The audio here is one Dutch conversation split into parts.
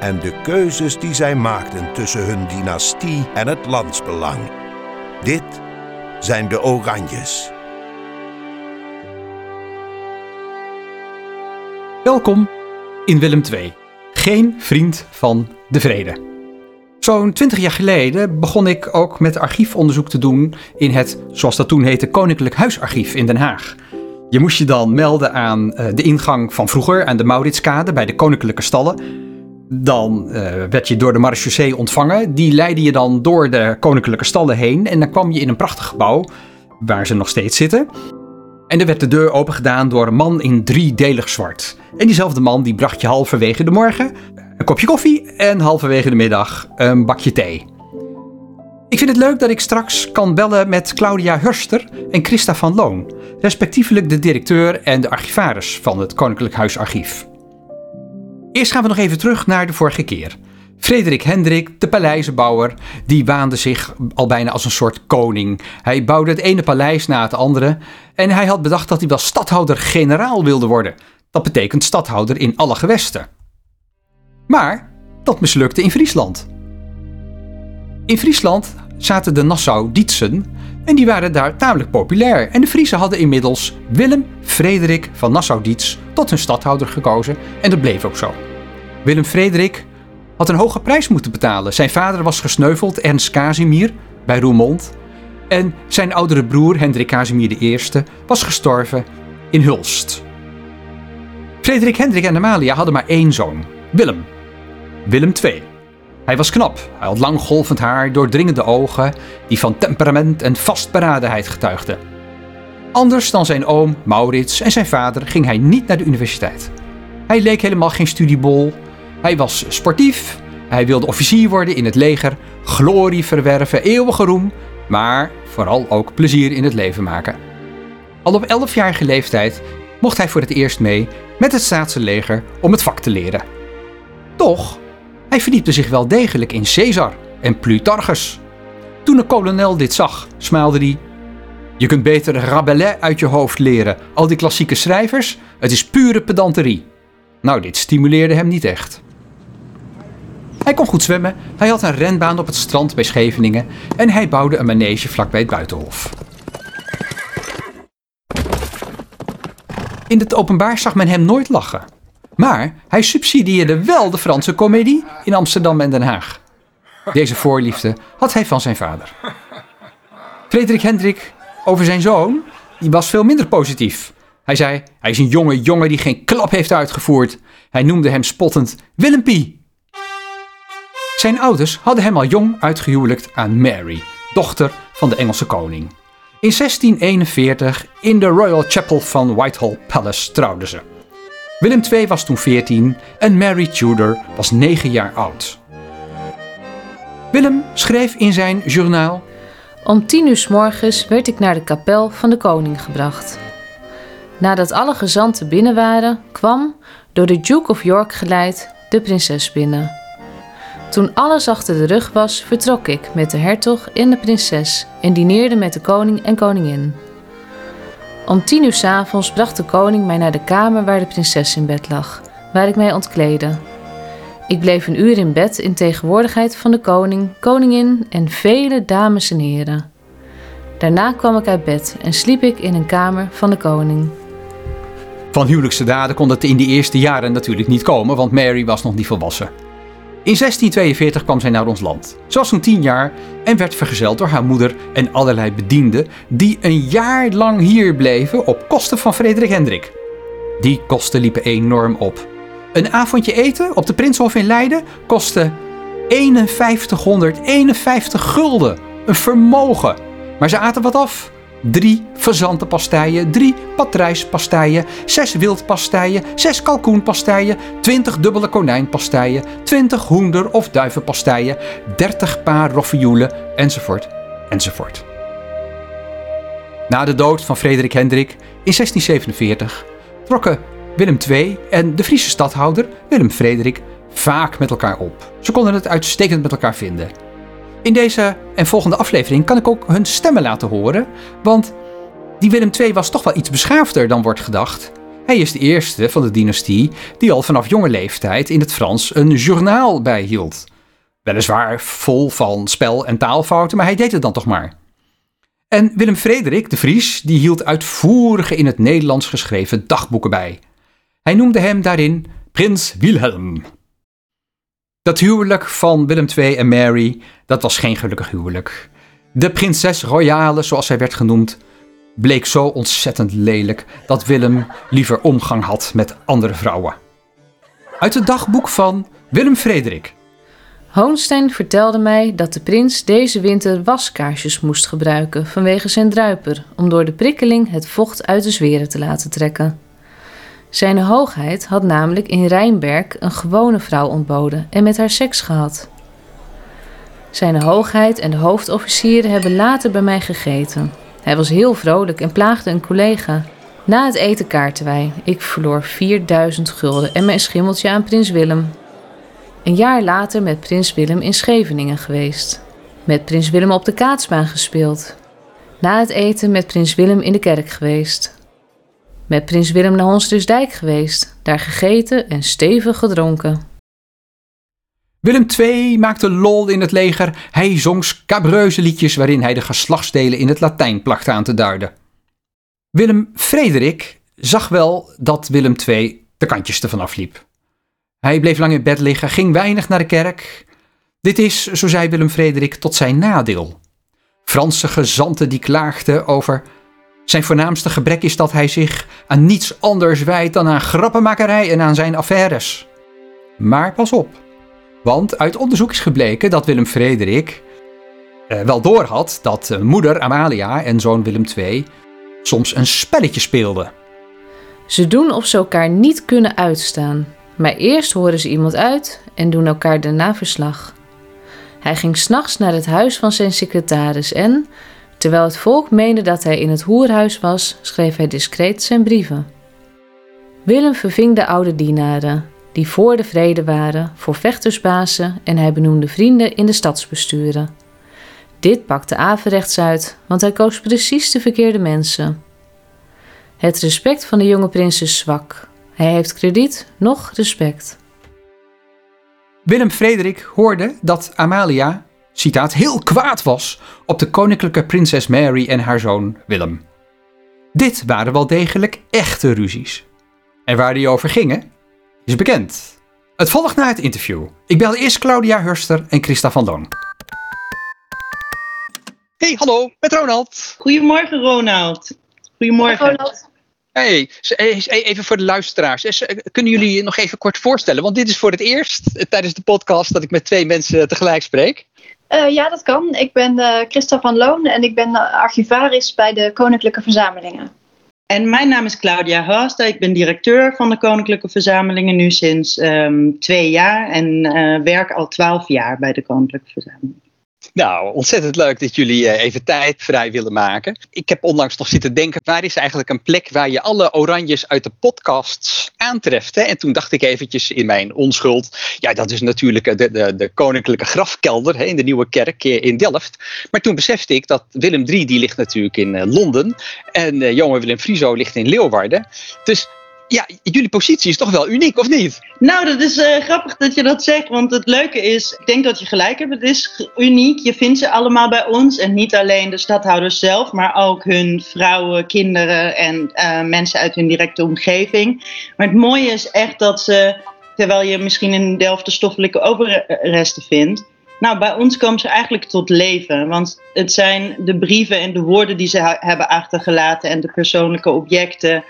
En de keuzes die zij maakten tussen hun dynastie en het landsbelang. Dit zijn de Oranjes. Welkom in Willem II, geen vriend van de vrede. Zo'n twintig jaar geleden begon ik ook met archiefonderzoek te doen in het, zoals dat toen heette, Koninklijk Huisarchief in Den Haag. Je moest je dan melden aan uh, de ingang van vroeger, aan de Mauritskade, bij de Koninklijke Stallen. Dan uh, werd je door de marechaussee ontvangen. Die leidde je dan door de Koninklijke Stallen heen. En dan kwam je in een prachtig gebouw, waar ze nog steeds zitten. En er werd de deur opengedaan door een man in driedelig zwart. En diezelfde man die bracht je halverwege de morgen een kopje koffie en halverwege de middag een bakje thee. Ik vind het leuk dat ik straks kan bellen met Claudia Hurster en Christa van Loon, respectievelijk de directeur en de archivaris van het Koninklijk Huisarchief. Eerst gaan we nog even terug naar de vorige keer. Frederik Hendrik, de paleizenbouwer, die waande zich al bijna als een soort koning. Hij bouwde het ene paleis na het andere en hij had bedacht dat hij wel stadhouder-generaal wilde worden. Dat betekent stadhouder in alle gewesten. Maar dat mislukte in Friesland. In Friesland zaten de Nassau-Dietsen en die waren daar tamelijk populair. En de Friesen hadden inmiddels Willem Frederik van Nassau-Dietz tot hun stadhouder gekozen en dat bleef ook zo. Willem Frederik had een hoge prijs moeten betalen. Zijn vader was gesneuveld, Ernst Casimir, bij Roermond. En zijn oudere broer, Hendrik Casimir I, was gestorven in Hulst. Frederik Hendrik en Amalia hadden maar één zoon, Willem. Willem II. Hij was knap. Hij had lang golvend haar, doordringende ogen, die van temperament en vastberadenheid getuigden. Anders dan zijn oom Maurits en zijn vader ging hij niet naar de universiteit. Hij leek helemaal geen studiebol. Hij was sportief. Hij wilde officier worden in het leger, glorie verwerven, eeuwige roem, maar vooral ook plezier in het leven maken. Al op 11-jarige leeftijd mocht hij voor het eerst mee met het staatse leger om het vak te leren. Toch hij verdiepte zich wel degelijk in Caesar en Plutarchus. Toen de kolonel dit zag, smaalde hij. Je kunt beter Rabelais uit je hoofd leren, al die klassieke schrijvers, het is pure pedanterie. Nou, dit stimuleerde hem niet echt. Hij kon goed zwemmen, hij had een renbaan op het strand bij Scheveningen en hij bouwde een manege vlakbij het buitenhof. In het openbaar zag men hem nooit lachen. Maar hij subsidieerde wel de Franse komedie in Amsterdam en Den Haag. Deze voorliefde had hij van zijn vader. Frederik Hendrik over zijn zoon, die was veel minder positief. Hij zei, hij is een jonge jongen die geen klap heeft uitgevoerd. Hij noemde hem spottend Willempie. Zijn ouders hadden hem al jong uitgehuwelijkt aan Mary, dochter van de Engelse koning. In 1641 in de Royal Chapel van Whitehall Palace trouwden ze. Willem II was toen 14 en Mary Tudor was 9 jaar oud. Willem schreef in zijn journaal: Om tien uur s morgens werd ik naar de kapel van de koning gebracht. Nadat alle gezanten binnen waren, kwam, door de Duke of York geleid, de prinses binnen. Toen alles achter de rug was, vertrok ik met de hertog en de prinses en dineerde met de koning en koningin. Om tien uur s avonds bracht de koning mij naar de kamer waar de prinses in bed lag, waar ik mij ontkleedde. Ik bleef een uur in bed in tegenwoordigheid van de koning, koningin en vele dames en heren. Daarna kwam ik uit bed en sliep ik in een kamer van de koning. Van huwelijkse daden kon het in die eerste jaren natuurlijk niet komen, want Mary was nog niet volwassen. In 1642 kwam zij naar ons land. Ze was toen tien jaar en werd vergezeld door haar moeder en allerlei bedienden die een jaar lang hier bleven op kosten van Frederik Hendrik. Die kosten liepen enorm op. Een avondje eten op de Prinshof in Leiden kostte 5151 gulden. Een vermogen. Maar ze aten wat af. Drie fazantenpastijen, drie patrijspastijen, zes wildpastijen, zes kalkoenpastijen, twintig dubbele konijnpastijen, twintig hoender- of duivenpastijen, dertig paar roffioelen, enzovoort, enzovoort. Na de dood van Frederik Hendrik in 1647 trokken Willem II en de Friese stadhouder Willem Frederik vaak met elkaar op. Ze konden het uitstekend met elkaar vinden. In deze en volgende aflevering kan ik ook hun stemmen laten horen, want die Willem II was toch wel iets beschaafder dan wordt gedacht. Hij is de eerste van de dynastie die al vanaf jonge leeftijd in het Frans een journaal bijhield. Weliswaar vol van spel- en taalfouten, maar hij deed het dan toch maar. En Willem Frederik de Vries die hield uitvoerige in het Nederlands geschreven dagboeken bij. Hij noemde hem daarin Prins Wilhelm. Dat huwelijk van Willem II en Mary, dat was geen gelukkig huwelijk. De prinses royale, zoals zij werd genoemd, bleek zo ontzettend lelijk dat Willem liever omgang had met andere vrouwen. Uit het dagboek van Willem Frederik. Hoonstein vertelde mij dat de prins deze winter waskaarsjes moest gebruiken vanwege zijn druiper, om door de prikkeling het vocht uit de zweren te laten trekken. Zijn hoogheid had namelijk in Rijnberg een gewone vrouw ontboden en met haar seks gehad. Zijn hoogheid en de hoofdofficieren hebben later bij mij gegeten. Hij was heel vrolijk en plaagde een collega. Na het eten kaarten wij. Ik verloor 4000 gulden en mijn schimmeltje aan prins Willem. Een jaar later met prins Willem in Scheveningen geweest. Met prins Willem op de kaatsbaan gespeeld. Na het eten met prins Willem in de kerk geweest. Met prins Willem naar Honsdijk geweest, daar gegeten en stevig gedronken. Willem II maakte lol in het leger. Hij zong scabreuze liedjes waarin hij de geslachtsdelen in het Latijn placht aan te duiden. Willem Frederik zag wel dat Willem II de kantjes ervan afliep. Hij bleef lang in bed liggen, ging weinig naar de kerk. Dit is, zo zei Willem Frederik, tot zijn nadeel. Franse gezanten die klaagden over zijn voornaamste gebrek is dat hij zich aan niets anders wijdt dan aan grappenmakerij en aan zijn affaires. Maar pas op, want uit onderzoek is gebleken dat Willem Frederik eh, wel doorhad dat eh, moeder Amalia en zoon Willem II soms een spelletje speelden. Ze doen of ze elkaar niet kunnen uitstaan, maar eerst horen ze iemand uit en doen elkaar daarna verslag. Hij ging s'nachts naar het huis van zijn secretaris en, terwijl het volk meende dat hij in het hoerhuis was, schreef hij discreet zijn brieven. Willem verving de oude dienaren, die voor de vrede waren, voor vechtersbazen en hij benoemde vrienden in de stadsbesturen. Dit pakte averechts uit, want hij koos precies de verkeerde mensen. Het respect van de jonge prins is zwak. Hij heeft krediet, nog respect. Willem Frederik hoorde dat Amalia, citaat, heel kwaad was op de koninklijke prinses Mary en haar zoon Willem. Dit waren wel degelijk echte ruzies. En waar die over gingen, is bekend. Het volgt na het interview. Ik bel eerst Claudia Hurster en Christa van Loon. Hey, hallo, met Ronald. Goedemorgen, Ronald. Goedemorgen. Hey, eh, s- even voor de luisteraars. Eh, Kunnen jullie je nog even kort voorstellen? Want dit is voor het eerst eh, tijdens de podcast dat ik met twee mensen tegelijk spreek. Eh, ja, dat kan. Ik ben eh, Christa van Loon en ik ben eh, archivaris bij de Koninklijke Verzamelingen. En mijn naam is Claudia Haaste. Ik ben directeur van de Koninklijke Verzamelingen nu sinds ehm, twee jaar. En werk al twaalf jaar bij de Koninklijke Verzamelingen. Nou, ontzettend leuk dat jullie eh, even tijd vrij willen maken. Ik heb onlangs nog zitten denken, waar is eigenlijk een plek waar je alle oranjes uit de podcasts aantreft? Hè? En toen dacht ik eventjes in mijn onschuld, ja dat is natuurlijk eh, de, de, de koninklijke grafkelder hè, in de Nieuwe Kerk eh, in Delft. Maar toen besefte ik dat Willem III die ligt natuurlijk in Londen en eh, jonge Willem Frieso ligt in Leeuwarden. Dus ja, jullie positie is toch wel uniek, of niet? Nou, dat is eh, grappig dat je dat zegt. Want het leuke is, ik denk dat je gelijk hebt. Het is uniek. Je vindt ze allemaal bij ons. En niet alleen de stadhouders zelf, maar ook hun vrouwen, kinderen en eh, mensen uit hun directe omgeving. Maar het mooie is echt dat ze, terwijl je misschien in Delft de stoffelijke overresten vindt. Nou, bij ons komen ze eigenlijk tot leven. Want het zijn de brieven en de woorden die ze hebben achtergelaten en de persoonlijke objecten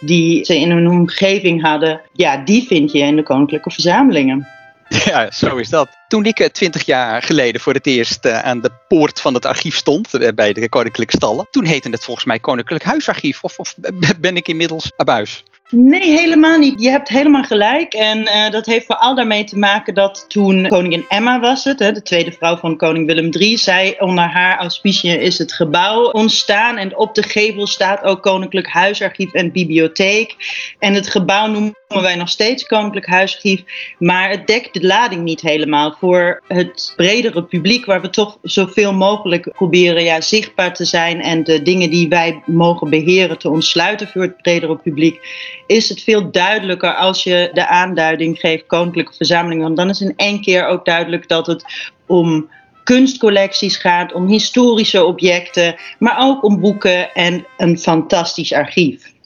die ze in hun omgeving hadden, ja, die vind je in de koninklijke verzamelingen. Ja, zo is dat. Toen ik eh, twintig jaar geleden voor het eerst eh, aan de poort van het archief stond, eh, bij de Koninklijke Stallen, toen heette het volgens mij Koninklijk Huisarchief. Of, of ben ik inmiddels abuis? Nee, helemaal niet. Je hebt helemaal gelijk. En uh, dat heeft vooral daarmee te maken dat toen koningin Emma was het, hè, de tweede vrouw van koning Willem III, zij onder haar auspiciën is het gebouw ontstaan. En op de gevel staat ook Koninklijk Huisarchief en Bibliotheek. En het gebouw noemen wij nog steeds Koninklijk Huisarchief. Maar het dekt de lading niet helemaal voor het bredere publiek, waar we toch zoveel mogelijk proberen ja, zichtbaar te zijn en de dingen die wij mogen beheren te ontsluiten voor het bredere publiek is het veel duidelijker als je de aanduiding geeft koninklijke verzameling. Want dan is in één keer ook duidelijk dat het om kunstcollecties gaat, om historische objecten, maar ook om boeken en een fantastisch archief.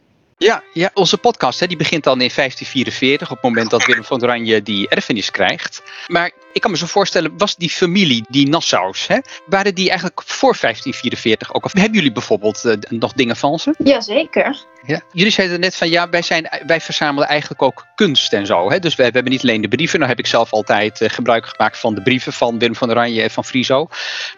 Ja, ja onze podcast hè, die begint dan in 1544, op het moment dat Willem van Oranje die erfenis krijgt. Maar ik kan me zo voorstellen, was die familie, die Nassau's, hè, waren die eigenlijk voor 1544 ook? Of hebben jullie bijvoorbeeld uh, nog dingen van ze? Jazeker. Ja. Jullie zeiden net van ja, wij, zijn, wij verzamelen eigenlijk ook kunst en zo. Hè? Dus we, we hebben niet alleen de brieven. Nou heb ik zelf altijd uh, gebruik gemaakt van de brieven van Willem van Oranje en van Friso.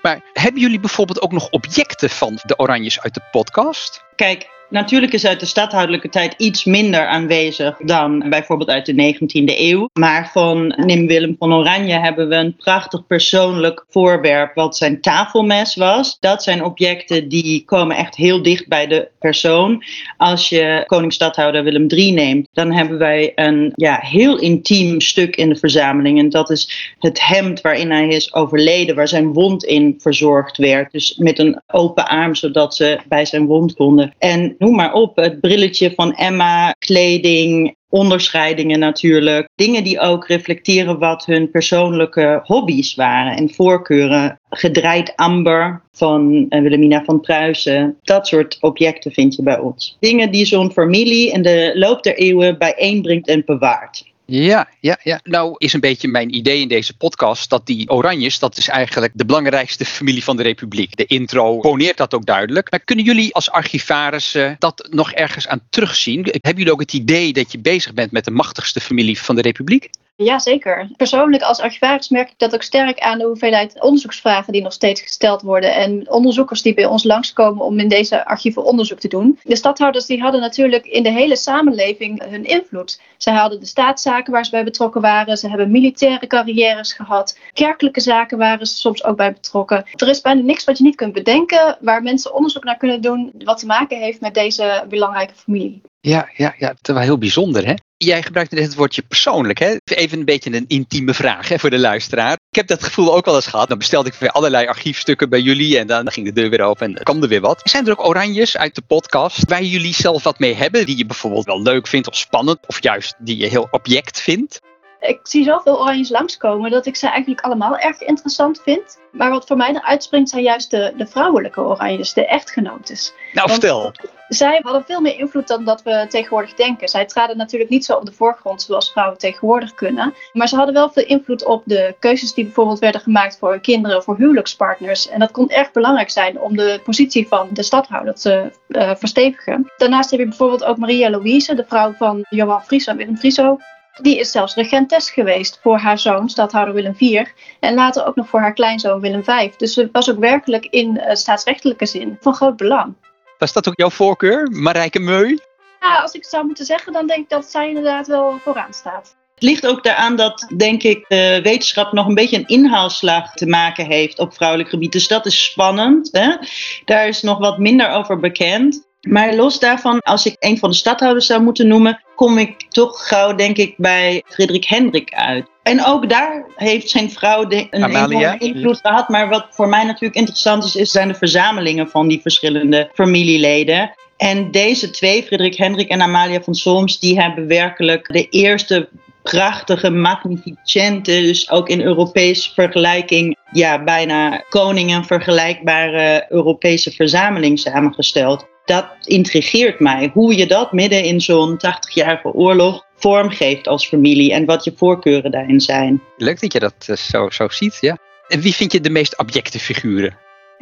Maar hebben jullie bijvoorbeeld ook nog objecten van de Oranjes uit de podcast? Kijk, Natuurlijk is uit de stadhoudelijke tijd iets minder aanwezig dan bijvoorbeeld uit de 19e eeuw. Maar van Nim Willem van Oranje hebben we een prachtig persoonlijk voorwerp wat zijn tafelmes was. Dat zijn objecten die komen echt heel dicht bij de persoon. Als je koningsstadhouder Willem III neemt, dan hebben wij een ja, heel intiem stuk in de verzameling. En dat is het hemd waarin hij is overleden, waar zijn wond in verzorgd werd. Dus met een open arm, zodat ze bij zijn wond konden. En noem maar op. Het brilletje van Emma, kleding, onderscheidingen natuurlijk. Dingen die ook reflecteren wat hun persoonlijke hobby's waren en voorkeuren. Gedraaid amber van eh, Wilhelmina van Pruisen. Dat soort objecten vind je bij ons. Dingen die zo'n familie in de loop der eeuwen bijeenbrengt en bewaart. Ja, ja, ja. Nou is een beetje mijn idee in deze podcast dat die Oranjes, dat is eigenlijk de belangrijkste familie van de Republiek. De intro poneert dat ook duidelijk. Maar kunnen jullie als archivarissen dat nog ergens aan terugzien? Hebben jullie ook het idee dat je bezig bent met de machtigste familie van de Republiek? Jazeker. Persoonlijk als archivaris merk ik dat ook sterk aan de hoeveelheid onderzoeksvragen die nog steeds gesteld worden. En onderzoekers die bij ons langskomen om in deze archieven onderzoek te doen. De stadhouders die hadden natuurlijk in de hele samenleving hun invloed. Ze hadden de staatszaken waar ze bij betrokken waren. Ze hebben militaire carrières gehad. Kerkelijke zaken waren ze soms ook bij betrokken. Er is bijna niks wat je niet kunt bedenken waar mensen onderzoek naar kunnen doen wat te maken heeft met deze belangrijke familie. Ja, ja, ja, dat wel heel bijzonder hè. Jij gebruikt net het woordje persoonlijk. Hè? Even een beetje een intieme vraag hè, voor de luisteraar. Ik heb dat gevoel ook wel eens gehad. Dan bestelde ik weer allerlei archiefstukken bij jullie en dan ging de deur weer open en kwam er weer wat. Zijn er ook oranjes uit de podcast waar jullie zelf wat mee hebben? Die je bijvoorbeeld wel leuk vindt of spannend of juist die je heel object vindt? Ik zie zoveel oranjes langskomen dat ik ze eigenlijk allemaal erg interessant vind. Maar wat voor mij eruit springt zijn juist de, de vrouwelijke oranjes, de echtgenotes. Nou, vertel. Zij hadden veel meer invloed dan dat we tegenwoordig denken. Zij traden natuurlijk niet zo op de voorgrond zoals vrouwen tegenwoordig kunnen. Maar ze hadden wel veel invloed op de keuzes die bijvoorbeeld werden gemaakt voor kinderen, voor huwelijkspartners. En dat kon erg belangrijk zijn om de positie van de stadhouder te uh, verstevigen. Daarnaast heb je bijvoorbeeld ook Maria Louise, de vrouw van Johan Friso en Willem Friso. Die is zelfs regentes geweest voor haar zoon, stadhouder Willem IV. En later ook nog voor haar kleinzoon Willem V. Dus ze was ook werkelijk in uh, staatsrechtelijke zin van groot belang. Was dat ook jouw voorkeur, Marijke Meu? Ja, als ik het zou moeten zeggen, dan denk ik dat zij inderdaad wel vooraan staat. Het ligt ook daaraan dat, denk ik, de wetenschap nog een beetje een inhaalslag te maken heeft op vrouwelijk gebied. Dus dat is spannend. Hè? Daar is nog wat minder over bekend. Maar los daarvan, als ik een van de stadhouders zou moeten noemen, kom ik toch gauw, denk ik, bij Frederik Hendrik uit. En ook daar heeft zijn vrouw een enorme invloed gehad. Maar wat voor mij natuurlijk interessant is, is zijn de verzamelingen van die verschillende familieleden. En deze twee, Frederik Hendrik en Amalia van Solms, die hebben werkelijk de eerste prachtige, magnificente, dus ook in Europese vergelijking, ja, bijna koningen vergelijkbare Europese verzameling samengesteld dat intrigeert mij. Hoe je dat midden in zo'n 80-jarige oorlog vormgeeft als familie en wat je voorkeuren daarin zijn. Leuk dat je dat eh, zo, zo ziet, ja. En wie vind je de meest objecte figuren?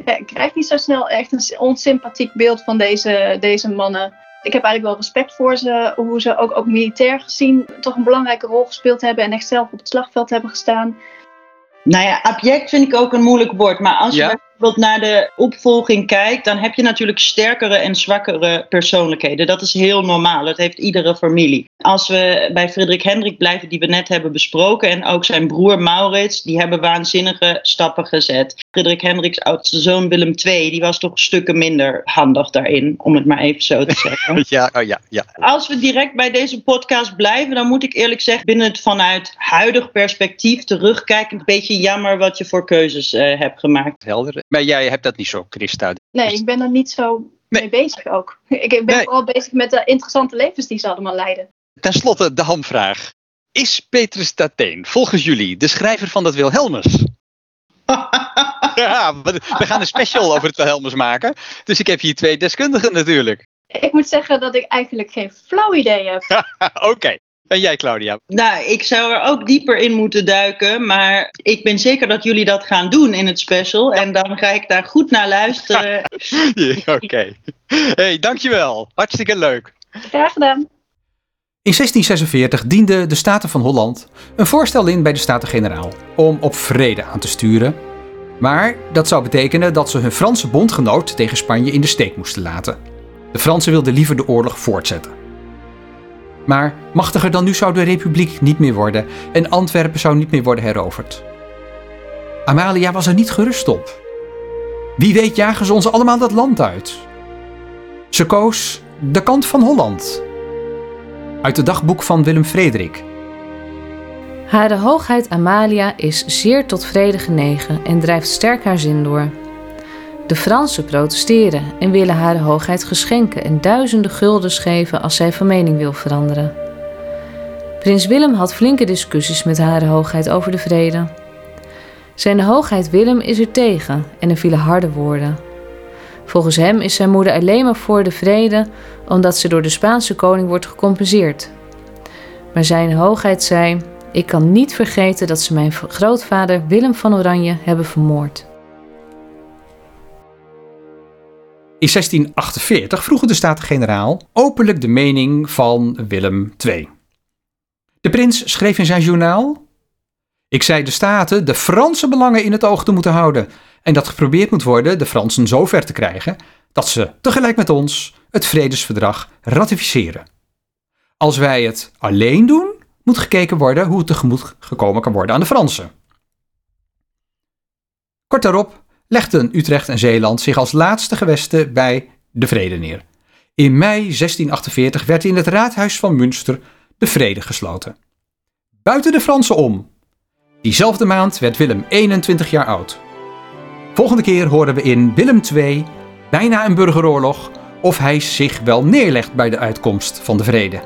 Ja, ik krijg niet zo snel echt een onsympathiek beeld van deze, deze mannen. Ik heb eigenlijk wel respect voor ze, hoe ze ook, ook militair gezien toch een belangrijke rol gespeeld hebben en echt zelf op het slagveld hebben gestaan. Nou ja, abject vind ik ook een moeilijk woord. Maar als Ja? Bijvoorbeeld naar de opvolging kijkt, dan heb je natuurlijk sterkere en zwakkere persoonlijkheden. Dat is heel normaal. Dat heeft iedere familie. Als we bij Frederik Hendrik blijven, die we net hebben besproken, en ook zijn broer Maurits, die hebben waanzinnige stappen gezet. Frederik Hendriks oudste zoon Willem II, die was toch stukken minder handig daarin, om het maar even zo te zeggen. Ja, oh ja, ja. Als we direct bij deze podcast blijven, dan moet ik eerlijk zeggen, binnen het vanuit huidig perspectief terugkijken, een beetje jammer wat je voor keuzes eh, hebt gemaakt. Helder. Maar jij hebt dat niet zo, Christa. Nee, ik ben er niet zo Nee. mee bezig ook. Ik ben Nee. vooral bezig met de interessante levens die ze allemaal leiden. Ten slotte de hamvraag. Is Petrus Dateen volgens jullie de schrijver van dat Wilhelmus? Ja, we gaan een special over het Wilhelmus maken. Dus ik heb hier twee deskundigen natuurlijk. Ik moet zeggen dat ik eigenlijk geen flauw idee heb. Oké. En jij, Claudia? Nou, ik zou er ook dieper in moeten duiken, maar ik ben zeker dat jullie dat gaan doen in het special. En dan ga ik daar goed naar luisteren. Ja, Oké. hey, dankjewel. Hartstikke leuk. Graag gedaan. In 1646 dienden de Staten van Holland een voorstel in bij de Staten-Generaal om op vrede aan te sturen. Maar dat zou betekenen dat ze hun Franse bondgenoot tegen Spanje in de steek moesten laten. De Fransen wilden liever de oorlog voortzetten. Maar machtiger dan nu zou de republiek niet meer worden en Antwerpen zou niet meer worden heroverd. Amalia was er niet gerust op. Wie weet jagen ze ons allemaal dat land uit. Ze koos de kant van Holland. Uit het dagboek van Willem Frederik. Hare hoogheid Amalia is zeer tot vrede genegen en drijft sterk haar zin door. De Fransen protesteren en willen Hare hoogheid geschenken en duizenden guldens geven als zij van mening wil veranderen. Prins Willem had flinke discussies met Hare hoogheid over de vrede. Zijn hoogheid Willem is er tegen en er vielen harde woorden. Volgens hem is zijn moeder alleen maar voor de vrede omdat ze door de Spaanse koning wordt gecompenseerd. Maar zijn hoogheid zei: Ik kan niet vergeten dat ze mijn grootvader Willem van Oranje hebben vermoord. In 1648 vroegen de Staten-Generaal openlijk de mening van Willem II. De prins schreef in zijn journaal: Ik zei de Staten de Franse belangen in het oog te moeten houden en dat geprobeerd moet worden de Fransen zo ver te krijgen dat ze tegelijk met ons het vredesverdrag ratificeren. Als wij het alleen doen, moet gekeken worden hoe het tegemoet gekomen kan worden aan de Fransen. Kort daarop legden Utrecht en Zeeland zich als laatste gewesten bij de vrede neer. In mei 1648 werd in het raadhuis van Münster de vrede gesloten. Buiten de Fransen om. Diezelfde maand werd Willem 21 jaar oud. Volgende keer horen we in Willem II, bijna een burgeroorlog, of hij zich wel neerlegt bij de uitkomst van de vrede.